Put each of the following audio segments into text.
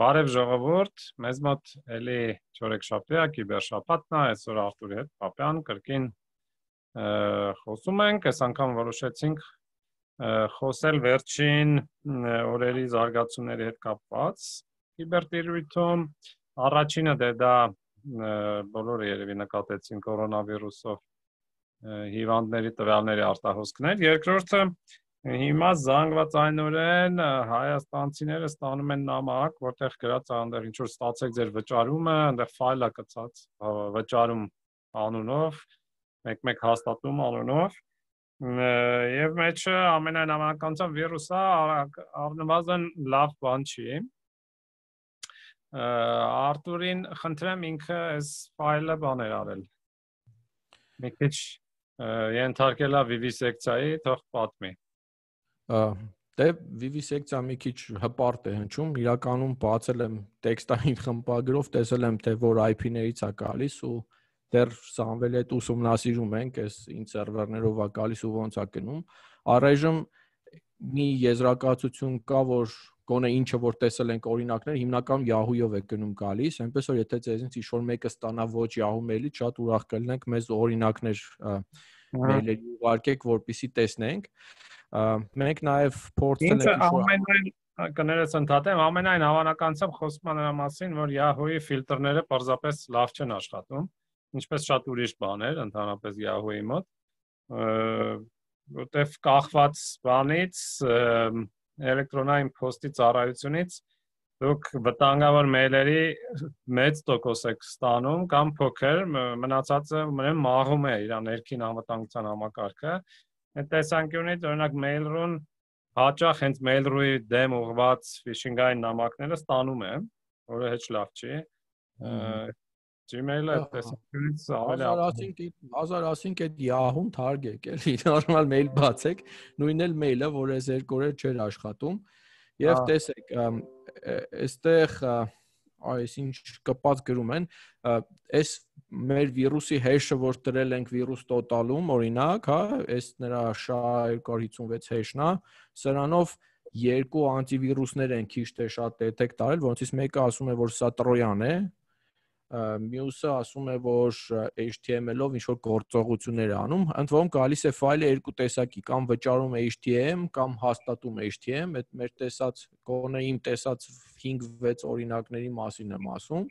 բարև ժողովուրդ, մեզ մոտ էլի չորեքշաբթի է, կիբերշաբաթն է, այսօր Արտուրի հետ Պապյան կրկին խոսում ենք, այս անգամ որոշեցինք խոսել վերջին օրերի զարգացումների հետ կապված կիբերտիրույթում։ Առաջինը դե դա բոլորը երևի նկատեցին կորոնավիրուսով հիվանդների տվյալների արտահոսքներ։ Երկրորդը Հիմա զանգված այնորեն հայաստանցիները ստանում են նամակ, որտեղ գրած է այնտեղ ինչ որ ստացեք ձեր վճարումը, այնտեղ ֆայլ է կցած վճարում անունով, մեկ-մեկ հաստատում անունով եւ մեջը ամենայն ամենականությամբ վիրուսը առնվազն լավ բան չի Արտուրին խնդրեմ ինքը այս ֆայլը բաներ արել մի քիչ ենթարկելա վիվիսեկցիայի թող պատմի Դե vivisectia մի քիչ հպարտ է հնչում, իրականում բացել եմ տեքստային խմբագրով, տեսել եմ թե որ IP-ներից է գալիս ու դեռ Սամվելի հետ ուսումնասիրում ենք, այս ինչ սերվերներով է գալիս ու ոնց է գնում։ Առայժմ մի եզրակացություն կա, որ գոնե ինչը որ տեսել ենք օրինակներ հիմնականում Yahoo-ով է գնում գալիս, այնպես որ եթե ձեզնից ինչ-որ մեկը ստանա ոչ Yahoo mail-ի, շատ ուրախ կլինենք մեզ օրինակներ mail-երի ուղարկեք, որպեսզի տեսնենք մենք նաև փորձել ենք ամենայն կներես ընդհատեմ ամենայն հավանականությամբ խոսում նրա մասին որ Yahoo-ի ֆիլտրները պարզապես լավ չեն աշխատում ինչպես շատ ուրիշ բաներ ընդհանրապես Yahoo-ի մոտ որտեվ կախված բանից էլեկտրոնային փոստի ծառայությունից դուք վտանգավոր մեյլերի մեծ տոկոս եք ստանում կամ փոքր մնացածը մնեմ մաղում է իր ներքին անվտանգության համակարգը Այդ տեսանկյունից օրինակ Mail.ru-ն հաճախ հենց Mail.ru-ի դեմ ուղված phishing-ային նամակները ստանում է, որը հեչ լավ չի։ Gmail-ը տեսանկյունից ավելի ասենք հազար ասենք այդ Yahoo-ն թարգեք էլի նորմալ mail բացեք, նույնն էլ mail-ը, որ այս երկու օրեր չէր աշխատում։ Եվ տեսեք, այստեղ այս ինչ կպած գրում են, այս մեր վիրուսի հեշը, որ տրել ենք վիրուս տոտալում, օրինակ, հա, այս նրա SHA-256 հեշն է, սրանով երկու անտիվիրուսներ են քիչ թե շատ դետեկտ արել, որոնցից մեկը ասում է, որ սա տրոյան է, մյուսը ասում է, որ HTML-ով ինչ որ գործողություններ է անում, ընդ որում գալիս է ֆայլը երկու տեսակի, կամ վճարում HTML կամ հաստատում HTML, այդ մեր տեսած կողմը իմ տեսած 5-6 օրինակների մասին եմ ասում։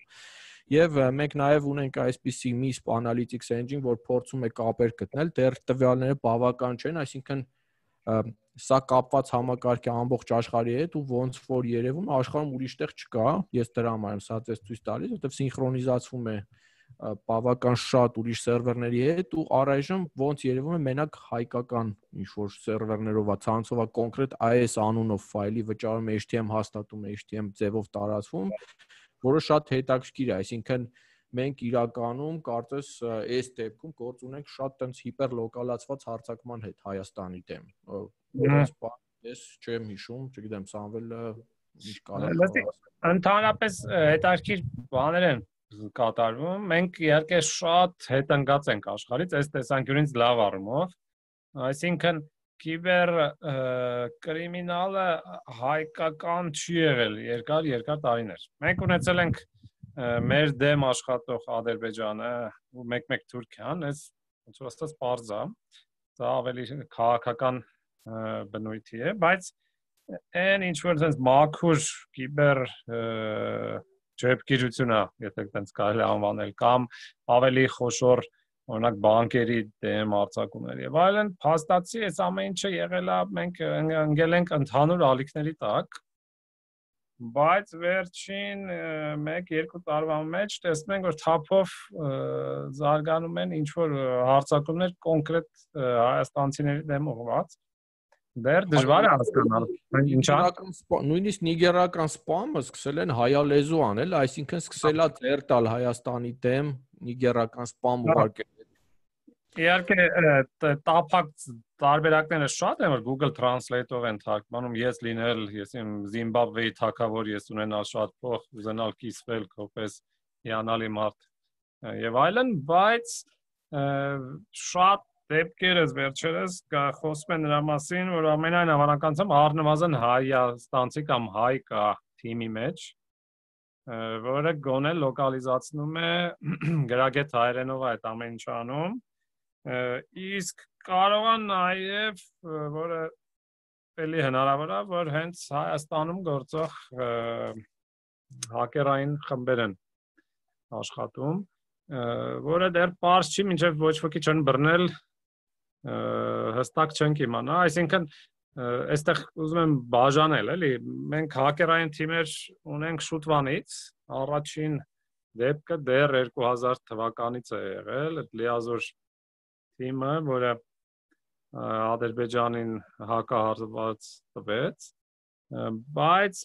Եվ մենք նաև ունենք այսպիսի MISP Analytics Engine, որ փորձում է կապեր գտնել, դեռ տվյալները բավական չեն, այսինքն սա կապված համակարգ է ամբողջ աշխարհի հետ ու ոնց որ երևում աշխարհում ուրիշտեղ չկա ես դրա համար եմ սա ձեզ ցույց տալիս որովհետև սինխրոնիզացվում է բավական շատ ուրիշ սերվերների հետ ու առայժմ ոնց երևում է մենակ հայկական ինչ որ սերվերներով է ցանցով է կոնկրետ AES անունով ֆայլի վճարում HTML հաստատում HTML ձևով տարածվում որը շատ հետաքրքիր է այսինքն մենք իրականում կարծես այս դեպքում գործ ունենք շատ տենց հիպերլոկալացված հարցակման հետ Հայաստանի դեմ որպես ես չեմ հիշում, չգիտեմ, Սամվելը ինչ կարող Ընդհանրապես հետաքրքիր բաներ են կատարվում։ Մենք իհարկե շատ հետընկած ենք աշխարհից այս տեսանկյունից լավ առումով։ Այսինքն կիբեր կրիմինալը հայկական չի եղել երկար երկար տարիներ։ Մենք ունեցել ենք մեր դեմ աշխատող Ադրբեջանը ու մեկ-մեկ Թուրքիան, այս ոնց որ ասած բարձա։ Դա ավելի քաղաքական բնույթի է, բայց այն ինչ որ sense մաքուր կիբեր ջրեպկիրությունա, եթե այդպես կարելի անվանել, կամ ավելի խոշոր օրինակ բանկերի դեմ արձակումներ եւ այլն, փաստացի այս ամեն ինչը եղել է մենք ընկել ենք ընդհանուր ալիքների տակ բայց վերջին 1-2 տարվա մեջ տեսնում ենք որ թափով զարգանում են ինչ որ հարցակումներ կոնկրետ հայաստանցիների դեմ ուղղված Դեռ դժվար է հասկանալ։ Ինչա նույնիսկ նիգերական սպամը սկսել են հայալեզու անել, այսինքն սկսելա ձեր տալ Հայաստանի դեմ նիգերական սպամ ուղարկել։ Իհարկե տափակ տարբերակները շատ են, որ Google Translate-ով են թարգմանում, ես լինել, ես իմ Զիմբաբվեի թակավոր, ես ունենալ շատ փող, ուզենալ կիսվել քոպես հիանալի մարդ եւ այլն, բայց շատ դեպքերս վերջերս խոսում են նրա մասին, որ ամենայն հավանականությամբ առնվազն Հայաստանցի կամ հայ կա թիմի մեջ, որը գոնե լոկալիզացնում է գրագետ հայերենով այդ ամեն ինչ անում իսկ կարող է նաև որը էլի հնարավոր է որ հենց Հայաստանում գործող հակերային խմբեր են աշխատում որը դեռ པարզ չի մինչև ոչ ոքի չեն բռնել հստակ չենք իմանա այսինքն այստեղ ուզում եմ բաժանել, էլի, մենք հակերային թիմեր ունենք շուտվանից, առաջին դեպքը դեռ 2000 թվականից է եղել, այդ լիազոր թիմը, որը Ադրբեջանին հակահարված տվեց, բայց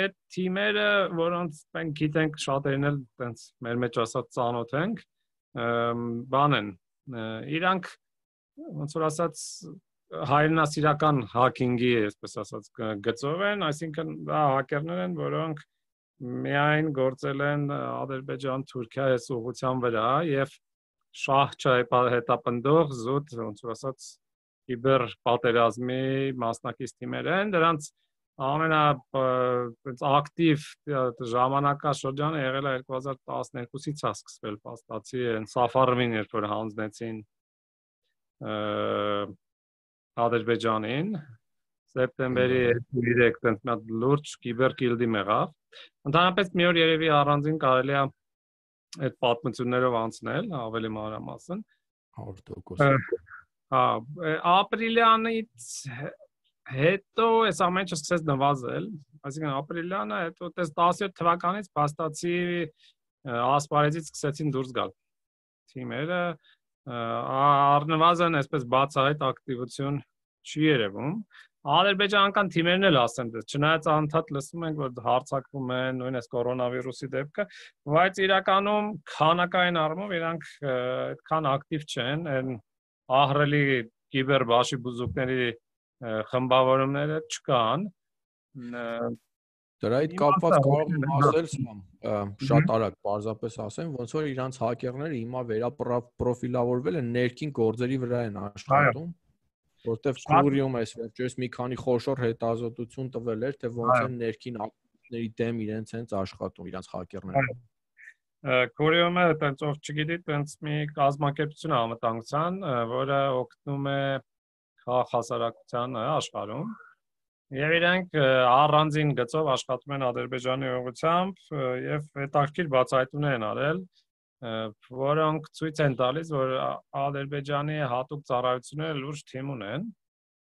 այդ թիմերը, որոնց մենք գիտենք շատերն էլ տենց մեր մեջ ասած ծանոթ ենք, բան են, իրանք ոնց որ ասած հայրենասիրական հակինգի, այսպես ասած, գծով են, այսինքն դա հակերներ են, որոնք միայն գործել են Ադրբեջան-Թուրքիա այս ուղղության վրա եւ շահ չհետապնդող զուտ ոնց որ ասած կիբեր պատերազմի մասնակից թիմեր են դրանց ամենա այնց ակտիվ ժամանակաշրջանը եղել է 2012-ից է սկսվել փաստացի այն Սաֆարովին երբ որ հանձնեցին Ադրբեջանին սեպտեմբերի 3 տենց մի հատ լուրջ կիբերկիլդի մեղավ։ Ընդհանրապես մի օր երևի առանձին կարելի է այդ պատմություններով անցնել ավելի մանրամասն 100%։ Հա, ապրիլյանից հետո այս ամեն ինչը սկսեց նվազել, այսինքն ապրիլյանը հետո տես 17 թվականից փաստացի ասպարեզից սկսեցին դուրս գալ թիմերը առնվազն այսպես բացահայտ ակտիվություն չի երևում։ Ադրբեջանական թիմերն էլ ասեն դա, չնայած անդադ լսում ենք, որ հարցակվում են նույն այս կորոնավիրուսի դեպքը, բայց իրականում քանակային առումով իրանք այդքան ակտիվ չեն, այն ահրելի կիբերբաշի բուզուկների խմբավորումները չկան Դրա հետ կապված կարող եմ ասել սամ շատ արագ պարզապես ասեմ ոնց որ իրանց հակերները հիմա վերապրոֆիլավորվել են ներքին գործերի վրա են աշխատում որտեվ Կուրիում էս վերջերս մի քանի խոշոր հետազոտություն տվել էր թե ոնց են ներքին ակտիվների դեմ իրենց հենց աշխատում իրանց հակերները Կորեոմը տենց ով չգիտի, տենց մի կազմակերպություն անվտանգության, որը օգնում է խաղ հասարակության աշխարհում Եվ իրանք առանձին գծով աշխատում են Ադրբեջանի ուղությամբ եւ հետաքրքիր բացահայտումներ են արել, որոնք ցույց են տալիս, որ Ադրբեջանի հատուկ ծառայությունները լուրջ թիմ ունեն,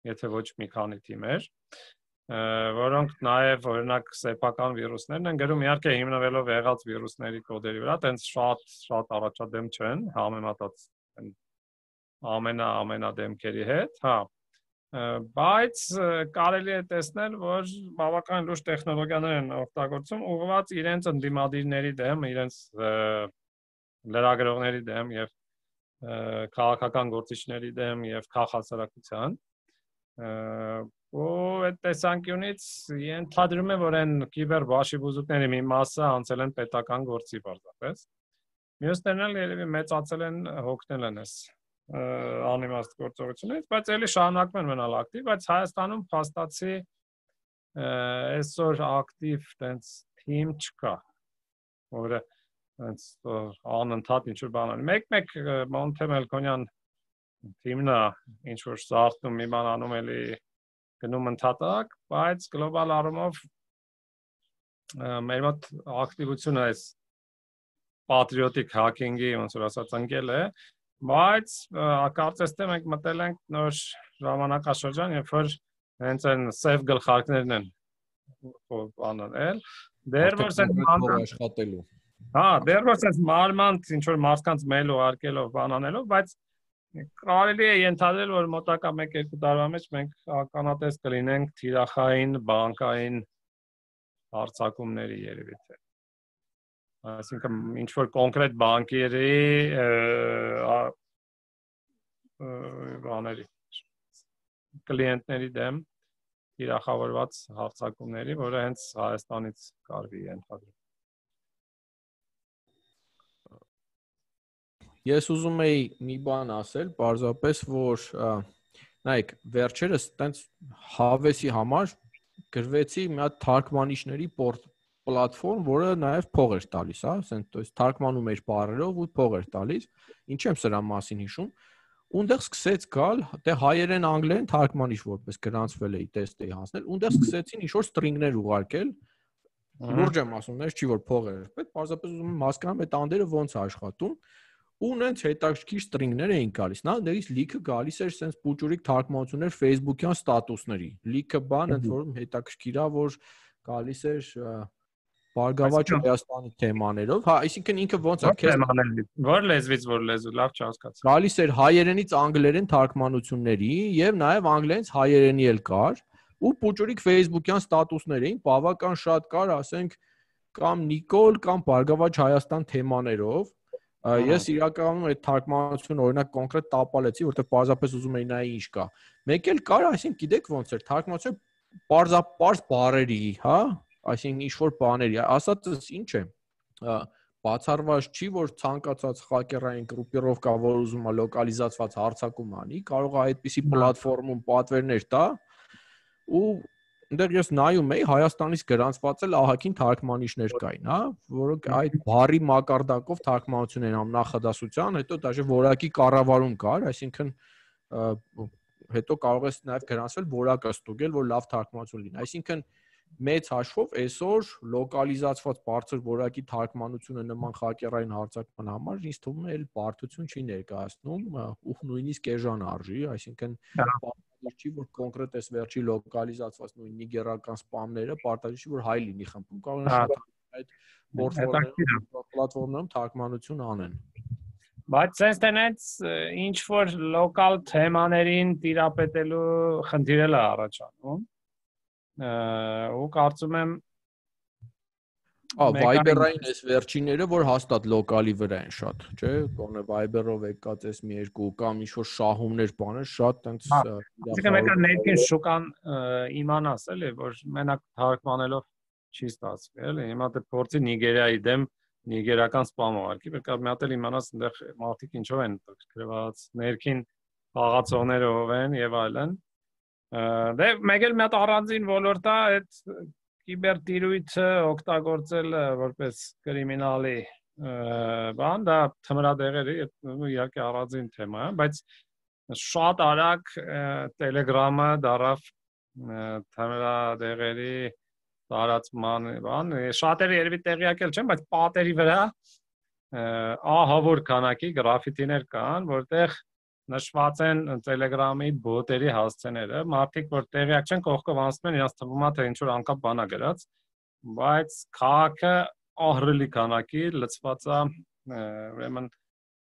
եթե ոչ մի քանի թիմեր, որոնք նաև օրինակ սեփական վիրուսներն են գրում իհարկե հիմնվելով եղած վիրուսների կոդերի վրա, տենց շատ շատ առաջադեմ չեն համեմատած ամենա ամենադեմքերի հետ, հա բայց կարելի է տեսնել, որ բավական լուրջ տեխնոլոգիաներ են օգտագործում ուղղված իրենց ընդդիմադիրների դեմ, իրենց լրագրողների դեմ եւ քաղաքական գործիչների դեմ եւ քաղաքացարակության ու այդ տեսանկյունից ենթադրում է որ այն կիբեր վաշիբուզուկների մի մասը անցել են պետական գործի բարձրապես մյուսներն էլ երևի մեծացել են հոգնել են այս անիմաստ գործողություններից, բայց ելի շարունակում են մնալ ակտիվ, բայց Հայաստանում փաստացի այսօր ակտիվ տենց թիմ չկա, որը տենց անընդհատ ինչ որ բան անի։ Մեկ-մեկ Մոնթե Մելքոնյան թիմն է ինչ որ սարթում մի բան անում էլի գնում ընդհատակ, բայց գլոբալ առումով մեր մոտ ակտիվությունը այս patriotic hacking-ի ոնց որ ասած ընկել է, բայց կարծես թե մենք մտել ենք նոր ժամանակաշրջան, երբ որ հենց այն սև գլխարկներն են բանել, դեռ որ սենց աշխատելու։ Հա, դեռ որ սենց մարմանդ ինչ որ մարդկանց մեյլ ուղարկելով բանանելով, բայց կարելի է ենթադրել, որ մոտակա 1-2 տարվա մեջ մենք ականատես կլինենք թիրախային, բանկային հարցակումների երևի թե այսինքն ինչ որ կոնկրետ բանկերի բաների կլիենտների դեմ իրախավորված հարցակումների, որը հենց Հայաստանից կարվի ենթադրել։ Ես ուզում էի մի բան ասել, պարզապես որ նայեք, վերջերս տենց հավեսի համար գրվեցի մի հատ թարգմանիչների պորտ պլատֆորմ, որը նաև փող էր տալիս, հա, ասենք, то есть թարգմանում էր բառերով ու փող էր տալիս։ Ինչ եմ սրա մասին հիշում։ Ունդեղ սկսեց գալ, դե հայերեն անգլերեն թարգմանիչ որպես գրանցվել էի տեստ էի հասնել, ունդեղ սկսեցին ինչ որ ստրինգներ ուղարկել, լուրջ եմ ասում, ես չի որ փող էր պետք, պարզապես ուզում եմ հասկանամ այդ անդերը ոնց է աշխատում ու նենց հետաքրքիր ստրինգներ էին գալիս։ Նա դերից լիքը գալիս էր sense փուճուրիկ թարգմանություններ Facebook-յան ստատուսների։ Լիքը բան ընդ որում հետաքրքիր է, որ գալիս էր Բարգավաճ Հայաստանի թեմաներով, հա, այսինքն ինքը ոնց է քեզ Որ լեզվից որ լեզու, լավ չհասկացա։ Գալիս էր հայերենից անգլերեն թարգմանությունների եւ նաեւ անգլերենից հայերենի էլ կար ու փոճուրիկ Facebook-յան ստատուսներ էին, բավական շատ կար, ասենք, կամ Նիկոլ կամ Բարգավաճ Հայաստան թեմաներով, Ես իրականում այդ թարգմանությունը օրինակ կոնկրետ տապալեցի, որտեղ պարզապես ուզում էի նայ ինչ կա։ Մեկ էլ կար, այսինքն գիտեք ոնց էր թարգմանությունը պարզապարզ բարերի, հա, այսինքն ինչ որ բաների, ասածս ինչ է բացառված չի, որ ցանկացած հակերային գրուպիրովկա, որ ուզում է լոկալիզացված հարցակում անի, կարող է այդպիսի պլատֆորմում պատվերներ տա ու Այնտեղ ես նայում էի Հայաստանից գրանցված էլ ահագին թարգմանիչներ կային, հա, որոնք այդ բարի մակարդակով թարգմանություն են անում նախադասության, հետո դաժե որակի կառավարում կար, այսինքն հետո կարող ես նաև գրանցվել որակը ստուգել, որ լավ թարգմանություն լինի։ Այսինքն մեծ հաշվով այսօր լոկալիզացված բարձր որակի թարգմանությունը նման խակերային հարցակման համար ինձ թվում է էլ բարդություն չի ներկայացնում ու նույնիսկ էժան արժի, այսինքն պարտադիր չի որ կոնկրետ այս վերջի լոկալիզացված նույն նիգերական սպամները պարտադիր չի որ հայ լինի խմբում կարող են այդ պլատֆորմներում թարգմանություն անեն բայց sense tenants ինչ որ լոկալ թեմաներին տիրապետելու խնդիրել է առաջանում ու կարծում եմ Ա Viber-ային էս վերջինները, որ հաստատ լոկալի վրա են շատ, չէ՞, կոնե Viber-ով եկած էս մի երկու կամ ինչ որ շահումներ բաներ շատ տենց Իսկ մեկը ներքին շուկան իմանաս էլի, որ մենակ թարգմանելով չի ստացվի, էլի։ Հիմա դե փորձի Նիգերիայի դեմ նիգերական սպամ ուղարկի, պետք է մի հատ էլ իմանաս այնտեղ մարդիկ ինչով են գրված, ներքին խաղացողները ով են եւ այլն։ Դե մեկ էլ մի հատ առանձին ոլորտ է այդ կիբերտիրույթը օգտագործել որպես կրիմինալի բան, դա թմրադեղերի իհարկե առանձին թեմա է, բայց շատ արագ Telegram-ը դարավ թմրադեղերի տարածման բան, շատերը երևի տեղյակ չեն, բայց պատերի վրա ահավոր քանակի գրաֆիտիներ կան, որտեղ նշված են Telegram-ի բոտերի հասցեները, մարդիկ որ տեղյակ չեն կողքով անցնում են, իրաց թվում է թե ինչ որ անկապ բանա գրած, բայց քաղաքը ահռելի քանակի լծված է ուրեմն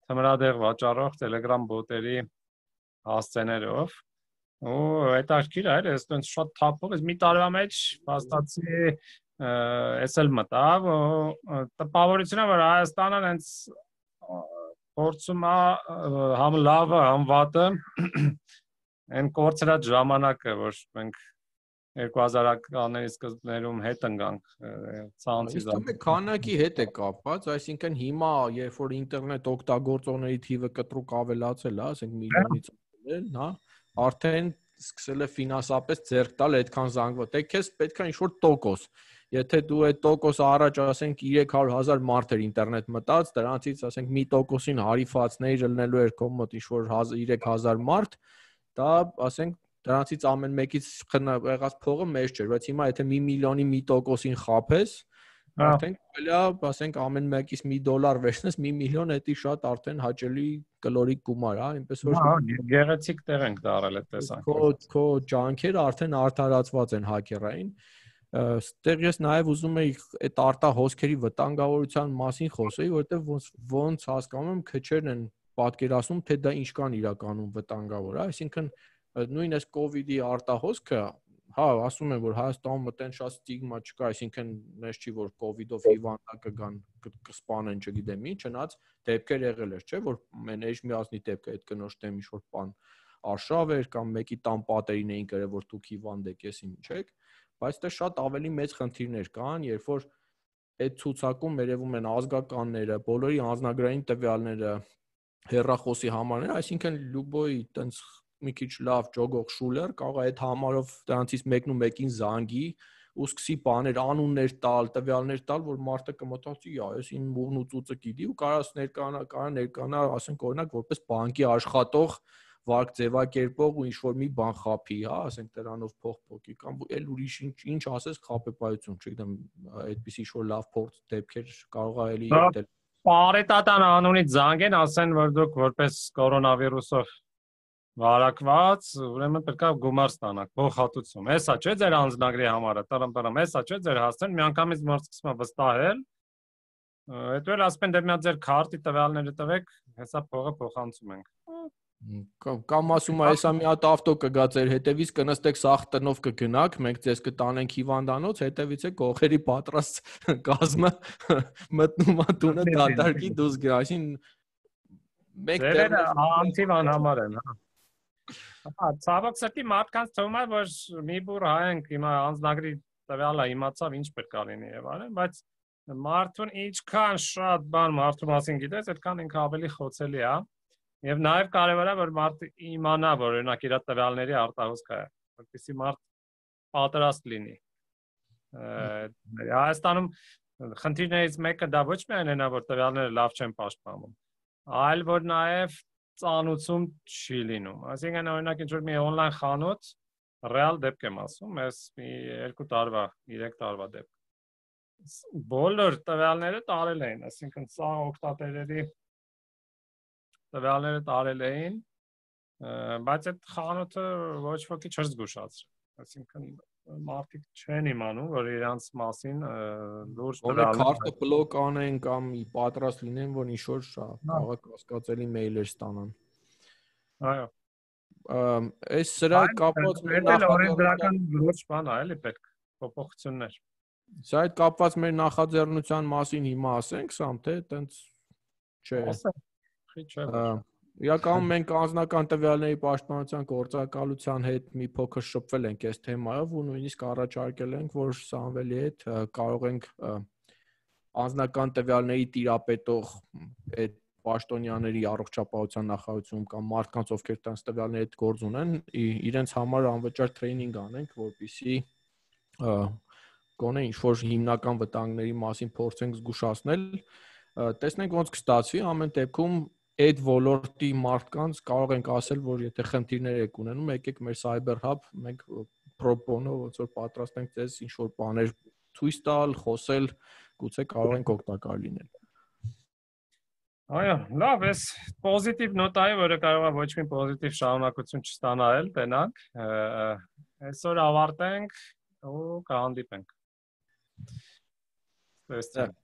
թմրադեղ վաճառող Telegram բոտերի հասցեներով ու այդ արկիր այլ էս տենց շատ թափով էս մի տարվա մեջ փաստացի էս էլ մտավ տպավորությունը որ Հայաստանը հենց փորձում է համ լավը, համ վատը այն կորցրած ժամանակը, որ մենք 2000-ականների սկզբներում հետ ընկանք ցանցից։ Իսկ քանակի հետ է կապված, այսինքն հիմա, երբ որ ինտերնետ օգտագործողների թիվը կտրուկ ավելացել է, ասենք միլիոնից ավել, հա, արդեն սկսել է ֆինանսապես ձեռք տալ այդքան զանգված։ Դե քեզ պետքա ինչ-որ տոկոս Եթե դու այդ տոկոսը առաջ ասենք 300.000 մարդ էր ինտերնետ մտած, դրանցից ասենք մի տոկոսին հարիվացներ ելնելու էր քո մոտ ինչ-որ 3000 մարդ, դա ասենք դրանցից ամեն մեկից եղած փողը մեծ չէր, բայց հիմա եթե 1 միլիոնի մի տոկոսին խափես, արդեն կարելի է, ասենք ամեն մեկից 1 դոլար վերցնես 1 միլիոն, դա շատ արդեն հաճելի կլորիկ գումար, հա, այնպես որ Հա, գեղեցիկ տեղ ենք դարել այդ տեսանկյունից։ Քո քո ջանքերը արդեն արդարացված են հակերային։ Ստեղ ես նաև ուզում եի այդ արտա հոսքերի վտանգավորության մասին խոսեի, որովհետև ոնց ոնց հասկանում եմ քչերն են պատկերացնում, թե դա ինչ կան իրականում վտանգավոր, այսինքն նույն វ իդի արտահոսքը հա, ասում են, որ Հայաստանում մտեն շատ ստիգմա չկա, այսինքն մեզ չի որ իդով հիվանդա կգան, կսպանեն, չգիտեմ ինչ, չնայած դեպքեր եղել էր, չէ, որ մեն էջ միազնի դեպք է այդ կնոջ դեմ ինչ որ բան արշավ էր կամ մեկի տան պատերին էին գրել, որ դուք հիվանդ եք, ես ինչ եք բայց դա շատ ավելի մեծ խնդիրներ կան, երբ որ այդ ցուցակում երևում են ազգականները, բոլորի անznագրային տվյալները, հերրախոսի համարները, այսինքն լուբոյի տենց մի քիչ լավ ճոգող շուլեր կարող է այդ համարով դրանցից մեկն ու մեկին զանգի ու սկսի բաներ, անուններ տալ, տվյալներ տալ, որ մարդը կմտածի, «Ա, ես իմ մուղն ու ծուծը գիտի» ու կարաս ներկանա, կարա ներկանա, ասենք օրինակ որպես բանկի աշխատող վարկ ձևակերպող ու ինչ որ մի բան խափի, հա, ասենք դրանով փող փոկի կամ էլ ուրիշ ինչ ինչ ասես խափեպայություն, չգիտեմ, այդպիսի ինչ որ լավ փորձ դեպքեր կարող է էլի դել Պարետատան անունից զանգեն, ասեն, որ դուք որպես կորոնավիրուսով վարակված, ուրեմն պետք է գումար ստանաք, փոխհատուցում։ Հեսա չէ ձեր անձնագրի համարը, տարամբարամ, հեսա չէ ձեր հասցեն, միանգամից մարդ սկսում է վստահել։ Հետո էլ ասեն դե մի ձեր քարտի տվյալները տվեք, հեսա փողը փոխանցում ենք։ Կամ ասում է, հեսա մի հատ ավտո կգա ձեր հետևից, կնստեք սախ տնով կգնաք, մենք ձեզ կտանենք հիվանդանոց, հետևից է կողերի պատրաստ կազմը մտնում է տունը դատարկի դուս գա, այսին մեկ դեր անտիվ անհամար են, հա։ Հա, ցավոք սրտի մարդկանց թվում է, որ մի բուր հայենք հիմա անձնագրի տվյալը իմացավ ինչ պետք է լինի եւ այլն, բայց մարդուն ինչքան շատ բան մարդու մասին գիտես, այդքան ինքը ավելի խոցելի է։ Եվ նաեւ կարեւոր է, որ մարդը իմանա, որ օրինակ իր տվյալների արտահոսքը է, որպեսզի մարդ պատրաստ լինի։ Հայաստանում խնդիրներից մեկը դա ոչ միայն այնա, որ տվյալները լավ չեն պաշտպանվում, այլ որ նաև ծանուցում չի լինում։ Այսինքն օրինակ ինչ որ մի on-line խանութ ռեալ դեպք եմ ասում, ես մի 2 տարվա, 3 տարվա դեպք։ Բոլոր տվյալները տարել էին, այսինքն սա օկտատերերի տվյալները տարել էին, բայց այդ խանութը ոչ ոքի չէր զգուշացրել։ Այսինքն մարդիկ չեն իմանում, որ իրանց մասին լուրջ տվյալներ քարտը բլոկ անեն կամ պատրաստ լինեն, որ ինչ որ կարող կասկածելի մեյլեր ստանան։ Այո։ Այս սրա կապված մեր նախաձեռնական լուրջ բան է, էլի պետք փոփոխություններ։ Սա այդ կապված մեր նախաձեռնության մասին հիմա ասենք, սամ թե տենց չէ։ Ասենք։ Չի չէ։ Իրականում մենք անձնական տվյալների պաշտպանության գործակալության հետ մի փոքր շփվել ենք այս թեմայով ու նույնիսկ առաջարկել ենք, որ Սամվելի հետ կարող ենք անձնական տվյալների տիրապետող այդ պաշտոնյաների առողջապահության նախարարություն կամ մարդկանց ովքեր տանց տվյալների հետ գործ ունեն, իրենց համար անվճար տրեյնինգ անենք, որպիսի գոնե ինչ որ հիմնական վտանգների մասին փորձենք զգուշացնել տեսնենք ոնց կստացվի ամեն դեպքում այդ ոլորտի մարդկանց կարող ենք ասել, որ եթե խնդիրներ եք ունենում, եկեք մեր Cyber Hub, մենք pro bono ոնց որ պատրաստ ենք ձեզ ինչ որ բաներ ցույց տալ, խոսել, գուցե կարող ենք օգտակար լինել։ Այո, լավ, էս պոզիտիվ նոտայը, որը կարող է ոչ մի պոզիտիվ շարունակություն չստանալ, տենանք։ Այսօր ավարտենք ու կհանդիպենք։ Ստեստ։